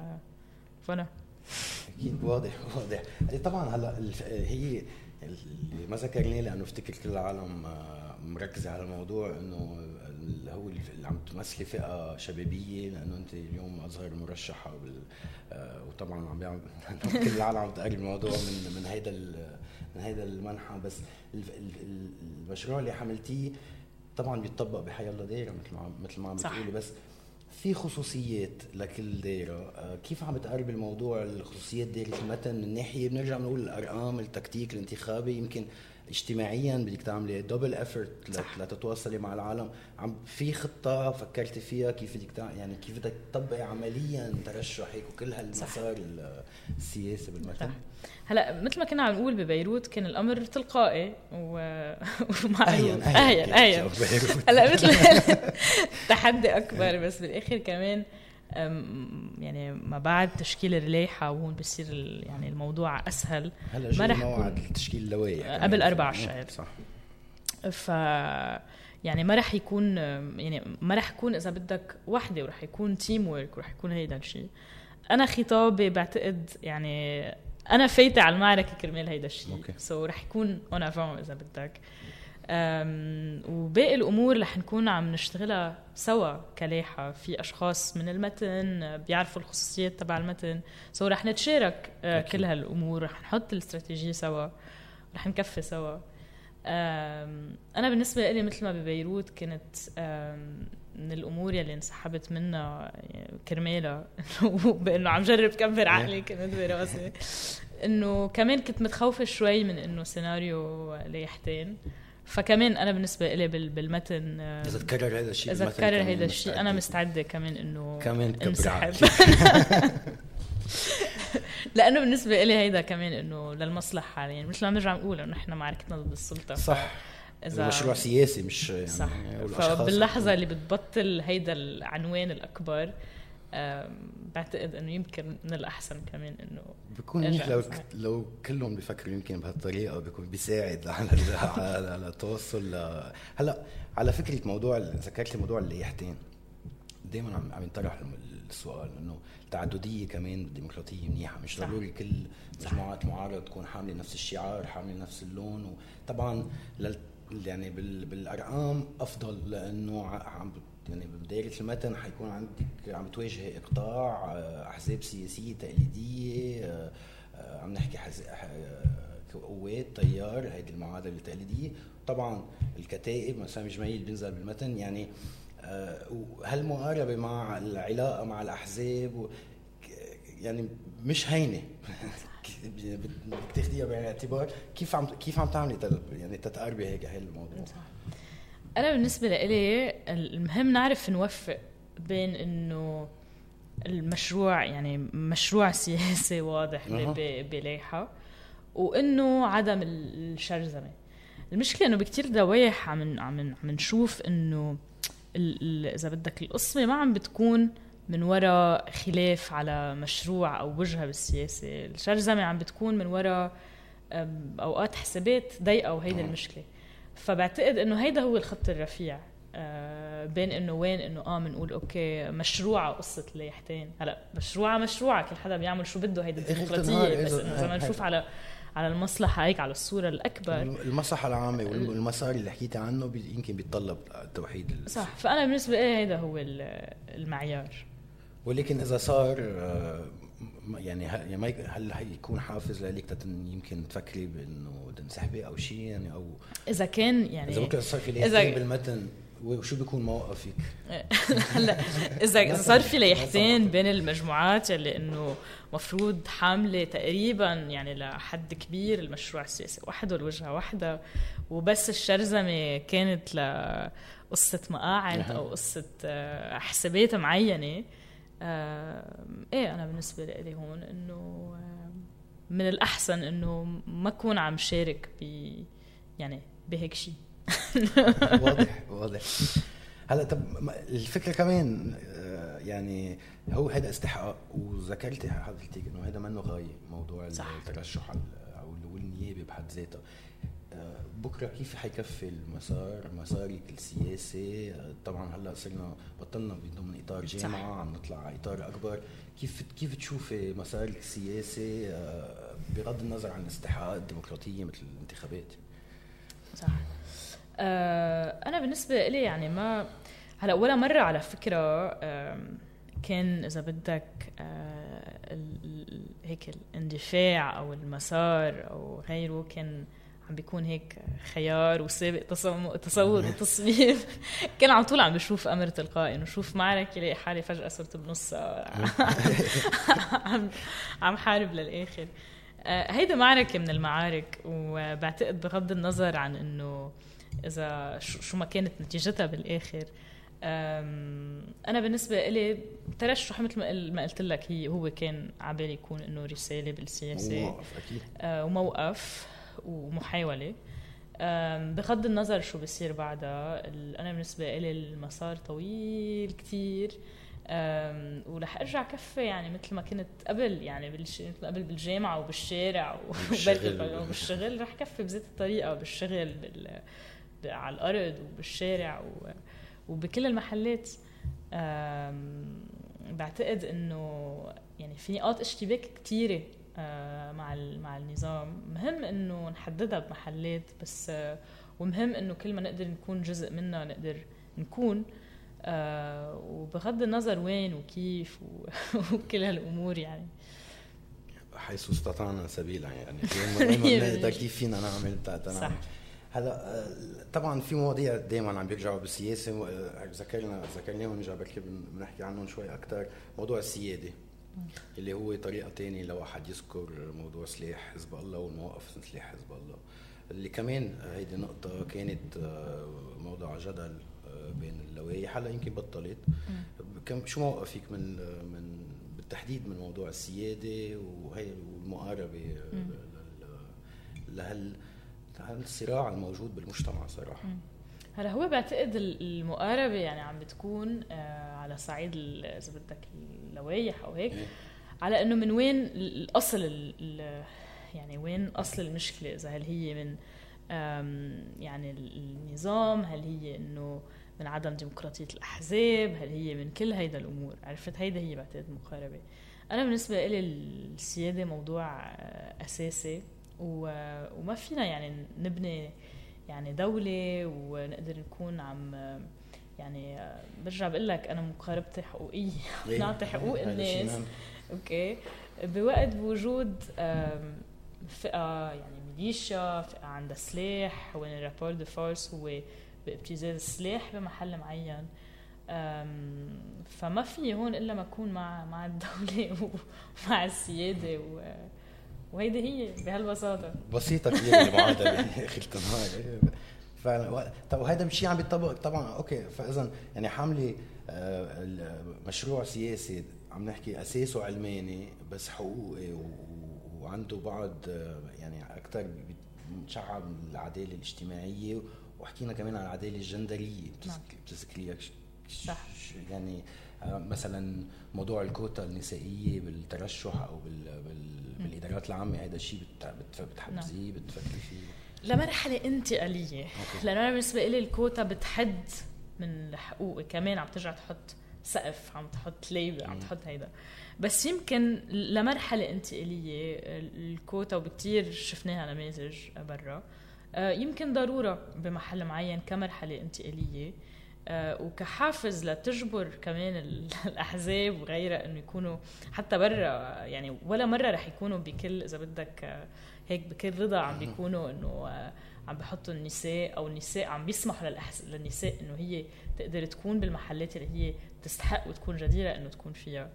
فانا أكيد واضح واضح. طبعا هلأ هي اللي ما ذكرناه لأنه افتكر كل العالم آه، مركزه على الموضوع إنه هو اللي عم تمثلي فئة شبابية لأنه أنت اليوم اصغر مرشحة آه، وطبعا عم كل العالم عم تقرب الموضوع من من هيدا من هيدا المنحى بس المشروع اللي حملتيه طبعا بيتطبق بحي الله دايرة مثل ما مثل ما عم بتقولي. بس في خصوصيات لكل دايرة. آه، كيف عم بتقرب الموضوع الخصوصيات دايرة المتن من ناحية؟ بنرجع بنقول الأرقام التكتيك الانتخابي يمكن اجتماعيا بدك تعملي دبل افورت لتتواصلي مع العالم. عم في خطة فكرتي فيها كيف بدك يعني كيف بدك تطبقي عمليا ترشح هيك وكل هالمسار السياسي بالمتن. هلا مثل ما كنا عم نقول ببيروت كان الأمر تلقائي و... ومعروف. اهين اهين هلا مثل تحدي أكبر بس بالآخر كمان يعني ما بعد تشكيل اللايحه وهون بصير يعني الموضوع أسهل. هلا ما رح موعد تشكيل اللوائح قبل 4 شهر. صح. ف يعني ما رح يكون يعني ما رح يكون إذا بدك وحدة ورح يكون teamwork ورح يكون هيدا الشيء أنا خطابي بعتقد يعني أنا فايتة على المعركة كرمال هيدا الشيء so so رح يكون en avant إذا بدك. وباقي الأمور رح نكون عم نشتغلها سوا كلائحة في أشخاص من المتن بيعرفوا الخصوصيات تبع المتن. سو رح نتشارك uh, كل هالأمور رح نحط الاستراتيجية سوا رح نكفي سوا. أنا بالنسبة لي مثل ما ببيروت كنت من الأمور يلي انسحبت منها كرمالها. بإنه عم جرب كبر عقلي كنت براسي إنه كمان كنت متخوفة شوي من إنه سيناريو ليحتين. فكمان أنا بالنسبة لي بالمتن اذا تكرر هذا الشيء إذا تكرر هذا الشيء أنا مستعدة كمان إنه كمان انسحب. لأنه بالنسبة لي هيدا كمان إنه للمصلحة حاليا. يعني مثل ما بنرجع نقول إنه نحن معركتنا ضد السلطة. صح. إذا مشروع سياسي مش يعني صح فباللحظه اللي بتبطل هيدا العنوان الأكبر بعتقد إنه يمكن من الأحسن كمان إنه بكون منيح لو لو كلهم بيفكروا يمكن بهالطريقة بيكون بيساعد على على التوصل هلا على فكرة موضوع ذكرت موضوع الليحتين دائما عم عم ينطرح السؤال إنه التعدديه كمان بالديمقراطيه منيحة. مش ضروري كل مجموعات المعارضه تكون حاملة نفس الشعار حاملة نفس اللون وطبعا لل يعني بالأرقام أفضل لأنه عم يعني بداية المتن حيكون عندك عم تواجهي إقطاع آه، أحزاب سياسية تقليدية آه، آه، عم نحكي قوات تيار هيدي المعادلة التقليدية. طبعا الكتائب مسامي جميل بينزل بالمتن يعني وهالمقاربة مع العلاقة مع الأحزاب يعني مش هينة. بدك تاخذيها بعين الاعتبار كيف عم كيف عم تعملي يعني تتقاربي هيك هي الموضوع أنا بالنسبة لإلي المهم نعرف نوفق بين إنه المشروع يعني مشروع سياسي واضح بلايحه وإنه عدم الشرذمة. المشكلة إنه بكتير دوايح عم عم عم نشوف إنه إذا بدك القصة ما عم بتكون من وراء خلاف على مشروع أو وجهة بالسياسة. الشرذمة عم بتكون من وراء أوقات حسابات ضيقة وهيدي المشكلة. فبعتقد إنه هيدا هو الخط الرفيع آه، بين إنه وين إنه آه بنقول أوكي مشروعة قصة الليحتين هلأ مشروعة مشروعة كل حدا بيعمل شو بده هيدي الديمقراطية. بس إنه اذا نشوف على على المصلحة هيك على الصورة الأكبر. المصلحه العامة والمسار اللي حكيتي عنه يمكن بيتطلب التوحيد صح. فأنا بالنسبة لي هيدا هو المعيار. ولكن إذا صار آه، يعني هل حيكون حافز لك يمكن تفكري بإنه تنسحبي أو شيء يعني أو إذا كان يعني إذا ممكن صار في إذا بالمتن وشو بيكون موقفك؟ هلا إذا صار في ليحتين بين المجموعات اللي إنه مفروض حاملة تقريبا يعني لحد كبير المشروع السياسي وحده الوجهه وحده وبس الشرذمة كانت لقصة مقاعد أو قصة آه، حسابات معينة. إيه أنا بالنسبة لي هون إنه من الأحسن إنه ما أكون عم شارك ب يعني بهيك شيء واضح واضح. هلا طب الفكرة كمان آه، يعني هو هذا استحقاق وذكرتي حضرتك إنه هذا منه غاية موضوع الترشح أو النيابه بحد ذاتها. بكرة كيف حيكفي المسار؟ مسارك السياسي طبعا هلأ صرنا بطلنا ضمن إطار جامعة عم نطلع على إطار أكبر. كيف كيف تشوفي مسارك السياسي آه، بغض النظر عن الاستحقاقات الديمقراطية مثل الانتخابات؟ صح. آه أنا بالنسبة لي يعني ما هلأ ولا مرة على فكرة كان إذا بدك آه هيك الاندفاع أو المسار أو غيره كان عم بيكون هيك خيار وسابق تصور وتصميم. كان على طول عم بشوف أمر تلقائي انه شوف معركة الاقي حالي فجأة صرت بنصها عم عم حارب للآخر. آه، هيدا معركة من المعارك وبعتقد بغض النظر عن إنه إذا شو ما كانت نتيجتها بالآخر أنا بالنسبة لي ترشح مثل ما قلت لك هي هو كان عبالي يكون إنه رسالة بالسياسة. وموقف أكيد. آه، وموقف. ومحاولة. بغض النظر شو بصير بعدها أنا بالنسبة لي المسار طويل كتير. ورح أرجع كفي يعني مثل ما كنت قبل يعني بالش... قبل بالجامعة وبالشارع وبالشغل. رح كفي بذات الطريقة بالشغل بال... على الأرض وبالشارع و... وبكل المحلات. بعتقد إنه يعني في نقاط اشتباك كثيره مع مع النظام. مهم إنه نحددها بمحلات بس آه، ومهم إنه كل ما نقدر نكون جزء منها نقدر نكون آه، وبغض النظر وين وكيف وكل هالأمور يعني. حيث استطعنا سبيلا يعني. بنقدر كيف فينا نعمل هلا طبعا في مواضيع دائما عم بيرجعوا بالسياسة ذكرنا ذكرناهم نرجع بركي بنحكي عنهم شوي أكثر موضوع السيادة. اللي هو طريقة ثانية لواحد يذكر موضوع سلاح حزب الله والمواقف سلاح حزب الله. اللي كمان هيدي نقطة كانت آه، موضوع جدل آه، بين اللوائح هلأ يمكن بطلت. كم شو موقفك من من بالتحديد من موضوع السيادة وهي المقاربة لهال الصراع الموجود بالمجتمع صراحة؟ هلا هو بعتقد المقاربة يعني عم بتكون آه، على صعيد إذا بدك اللوائح أو هيك. على إنه من وين الأصل يعني وين أصل المشكلة؟ إذا هل هي من يعني النظام؟ هل هي إنه من عدم ديمقراطية الأحزاب؟ هل هي من كل هيدا الأمور؟ عرفت؟ هيدا هي بعتقد المقاربة. أنا بالنسبة لي السيادة موضوع آه، أساسي وما فينا يعني نبني يعني دولة ونقدر نكون عم يعني برجع بقول لك أنا مقاربتي حقوقية إيه. نعطي حقوق الناس نعم. أوكي بوقت بوجود فئة يعني ميليشيا فئة عندها سلاح وين ال rapport de force هو بابتزاز السلاح بمحل معين فما في هون إلا ما أكون مع مع الدولة ومع السيادة وهيدي هي بهالبساطة. بسيطة كثير المعادله يا أخي فعلا. طب وهذا مش عم بيطبق طبعا أوكي. فاذا يعني حاملة آه، مشروع سياسي عم نحكي أساسه علماني بس حقوقي وعنده بعض آه، يعني أكثر بتشعب العدالة الاجتماعية وحكينا كمان عن العدالة الجندريه نعم. صح. يعني مثلا موضوع الكوتا النسائية بالترشح أو بال بال بالإدارات العامة هذا الشيء بتحبذيه نعم. بتفكري فيه؟ لمرحله انتقاليه لأنه أنا بالنسبة لي الكوتا بتحد من حقوقي كمان عم ترجع تحط سقف عم تحط ليبل عم تحط هيدا. بس يمكن لمرحله انتقاليه الكوتا وبكتير شفناها نماذج برا آه، يمكن ضرورة بمحل معين كمرحله انتقاليه آه، وكحافز لتجبر كمان الأحزاب وغيرها إنه يكونوا حتى برا يعني ولا مرة رح يكونوا بكل إذا بدك آه، هيك بكل رضا عم بيكونوا إنه آه، عم بحطوا النساء أو النساء عم بيسمحوا للنساء إنه هي تقدر تكون بالمحلات اللي هي تستحق وتكون جديرة إنه تكون فيها.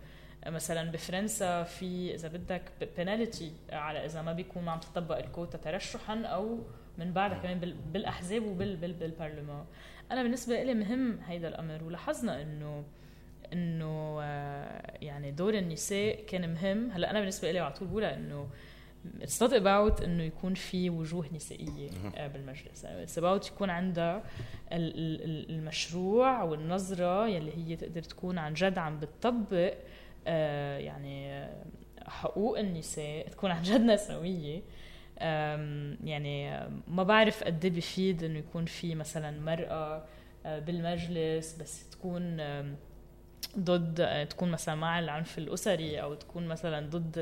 مثلا بفرنسا في إذا بدك بنالتي على إذا ما بيكون عم تطبق الكوتا ترشحا أو من بعدها كمان بالأحزاب وبالبرلمان أنا بالنسبة لي مهم هيدا الأمر ولاحظنا إنه إنه آه، يعني دور النساء كان مهم. هلأ أنا بالنسبة لي على طول بقولها إنه it's not about إنه يكون في وجوه نسائية آه، بالمجلس. it's about يكون عندها المشروع والنظرة يلي هي تقدر تكون عن جد عم بتطبق آه، يعني حقوق النساء تكون عن جد نسوية. يعني ما بعرف قد إيه بفيد إنه يكون في مثلا مرأة آه، بالمجلس بس تكون ضد آه، تكون مثلا مع العنف الأسري أو تكون مثلا ضد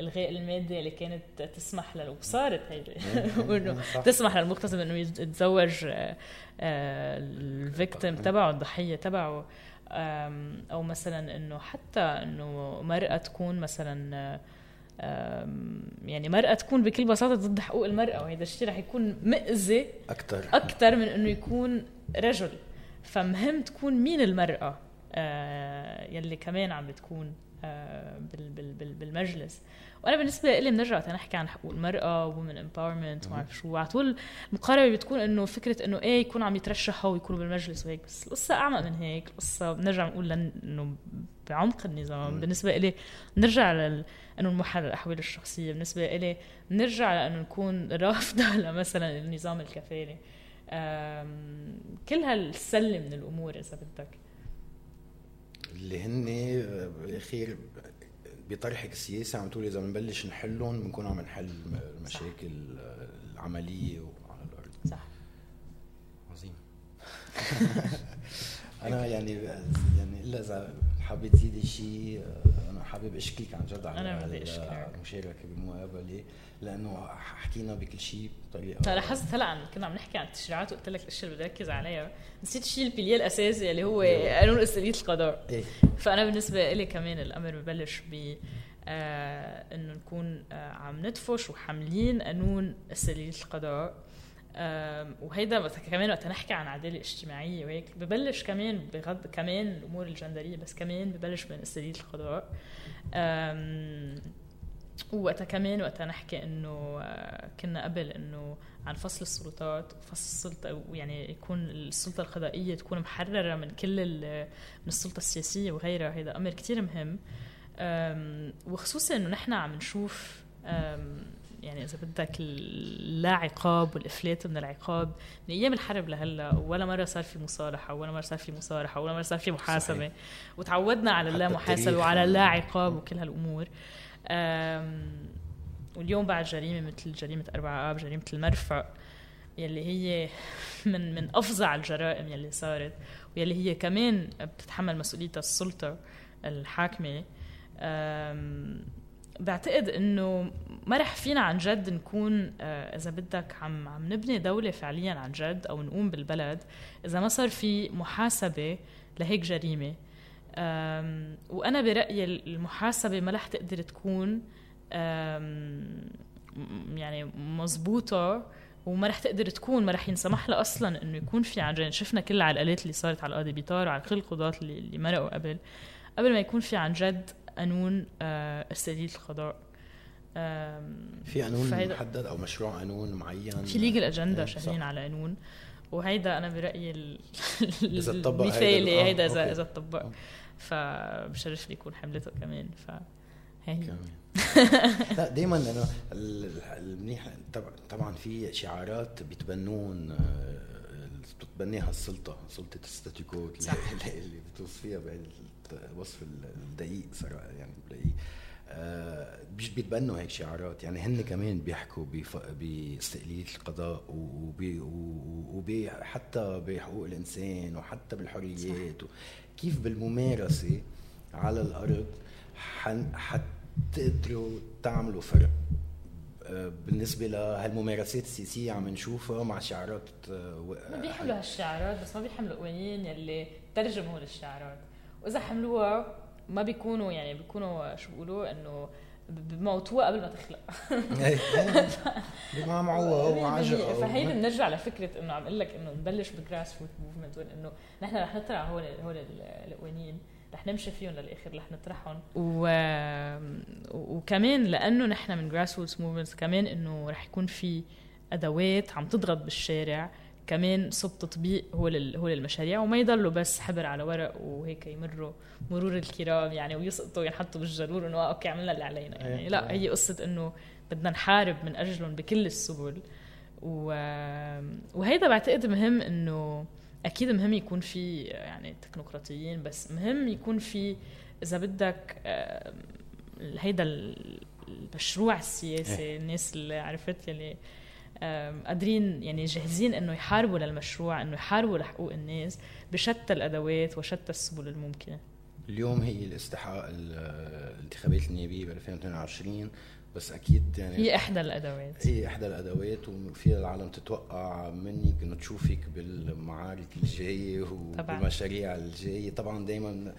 الغاء المادة اللي كانت تسمح ل وصارت هيدي. انه تسمح للمغتصب إنه يتزوج آه، الفيكتيم تبعه الضحية تبعه. أو مثلا إنه حتى إنه مرأة تكون مثلا يعني مرأة تكون بكل بساطة ضد حقوق المرأة وهذا الشيء رح يكون مأذي أكثر أكثر من إنه يكون رجل. فمهم تكون مين المرأة آه، يلي كمان عم بتكون آه، بالمجلس. وأنا بالنسبة لي بنرجع نحكي عن حقوق المرأة وومن امباورمنت وما شو. على طول المقاربه بتكون إنه فكرة إنه إيه يكون عم يترشحوا ويكونوا بالمجلس وهيك بس القصة أعمق من هيك. القصة بنرجع نقول إنه بعمق النظام. بالنسبة لي نرجع لل إنه نمحل الأحوال الشخصية. بالنسبة لي نرجع لأنه نكون رافضة لمثلا النظام الكفالي كل هالسلة من الأمور إذا بدك. اللي هن بالاخير بطرحك السياسي عم تقول إذا بنبلش نحلهم بنكون عم نحل المشاكل العملية وعلى الأرض. صح. عظيم. أنا يعني يعني إلا إذا حابه تزيدي شيء أنا حابب اشكرك عن جد على المشاركة بالمقابلة لأنه حكينا بكل شيء بطريقه لاحظت هلأ كنا عم نحكي عن التشريعات وقلت لك الاشياء اللي بدي اركز عليها نسيت شيء البلية الاساسي اللي هو إيه. قانون استقلاليه القضاء إيه؟ فأنا بالنسبة لي كمان الأمر ببلش ب آه إنه نكون آه عم ندفش وحاملين قانون استقلاليه القضاء وهيدا كمان وقت نحكي عن عدالة اجتماعية وهيك ببلش كمان بغض كمان الأمور الجندرية بس كمان ببلش من استدلال القضاء وقتها كمان وقتها نحكي إنه آه، كنا قبل إنه عن فصل السلطات وفصل السلطة يعني يكون السلطة القضائية تكون محررة من كل من السلطة السياسية وغيرها هذا أمر كتير مهم. وخصوصا إنه نحن عم نشوف يعني إذا بدك اللا عقاب والإفلات من العقاب من أيام الحرب لهلأ ولا مرة صار في مصالحة ولا مرة صار في مصالحه ولا مرة صار في محاسبة. صحيح. وتعودنا على اللا محاسبه وعلى اللا عقاب وكل هالأمور. واليوم بعد جريمة مثل جريمة أربعة آب جريمة المرفأ يلي هي من من افظع الجرائم يلي صارت ويلي هي كمان بتتحمل مسؤوليتها السلطة الحاكمة. بعتقد إنه ما رح فينا عن جد نكون آه، إذا بدك عم عم نبني دولة فعليا عن جد أو نقوم بالبلد إذا ما صار في محاسبة لهيك جريمة. وأنا برأيي المحاسبة ما رح تقدر تكون يعني مزبوطة وما رح تقدر تكون ما رح ينسمح لها أصلا إنه يكون في عن جد. شفنا كل العقلات اللي صارت على القاضي بيطار وعلى كل القضاة اللي, اللي مرقوا قبل. قبل ما يكون في عن جد قانون آه، استدلال القضاء في قانون محدد أو مشروع قانون معين؟ في ليجل اجندا إيه، شغالين على قانون. وهيدا أنا برأيي إذا تطبق المثالي هيدا آه، اذا إذا تطبق فبشرف لي يكون حملته كمان ف هي لا دائما انه المنيح طبعا في شعارات بيتبنون آه، بتتبنيها السلطة سلطة الستاتيكو اللي بتوصفيها بالوصف الدقيق صراحة يعني بدقيق آه بيتبنوا هيك شعارات يعني هن كمان بيحكوا باستقلاليه القضاء وبي وبي حتى بحقوق الإنسان وحتى بالحريات. كيف بالممارسة على الأرض حتقدروا تعملوا فرق. آه، بالنسبة لهالممارسات السياسية عم نشوفها مع شعارات آه، ما بيحملوا هالشعارات بس ما بيحملوا قوانين يلي ترجموا للشعارات. وإذا حملوها ما بيكونوا يعني بيكونوا شو بيقولوا إنه بموتوها قبل ما تخلق. بمعمعوها وعجق فهيدي بنرجع لفكرة إنه عم أقول لك إنه نبلش ب grassroots movement انه نحن رح نطرح هول هول القوانين. رح نمشي فيهم للآخر رح نطرحهم. و... وكمان لأنه نحن من grassroots movement كمان إنه رح يكون في أدوات عم تضغط بالشارع كمان صوب تطبيق هو هو المشاريع وما يضلوا بس حبر على ورق وهيك يمروا مرور الكرام يعني ويسقطوا ينحطوا بالجرور إنه أوكي عملنا اللي علينا. يعني لا. هي قصة إنه بدنا نحارب من أجلهم بكل السبل. و... وهيدا بعتقد مهم إنه أكيد مهم يكون في يعني تكنوقراطيين بس مهم يكون في إذا بدك هيدا المشروع السياسي إيه. الناس اللي عرفت يلي قادرين يعني جاهزين إنه يحاربوا للمشروع إنه يحاربوا لحقوق الناس بشتى الأدوات وشتى السبل الممكنة اليوم هي الاستحقاق الانتخابات النيابية ب 2022 بس أكيد يعني هي إحدى الأدوات. هي إحدى الأدوات وفيها العالم تتوقع منك إنه تشوفك بالمعارك الجايه وبالمشاريع الجايه طبعا دائما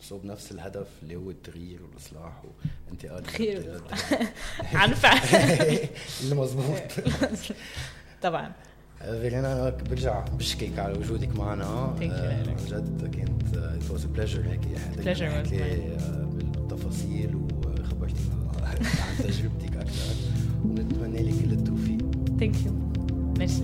صوب نفس الهدف اللي هو التغيير والإصلاح وانتقال خير عن فعل. اللي مضبوط طبعا. فيرينا أنا برجع بشكيك على وجودك معنا. عن جد كانت ات واز بليجر هيك بليجر بالتفاصيل وخبرتينا عن dat is die kaart uit. Om het een hele hele toefie. Dank je. Merci.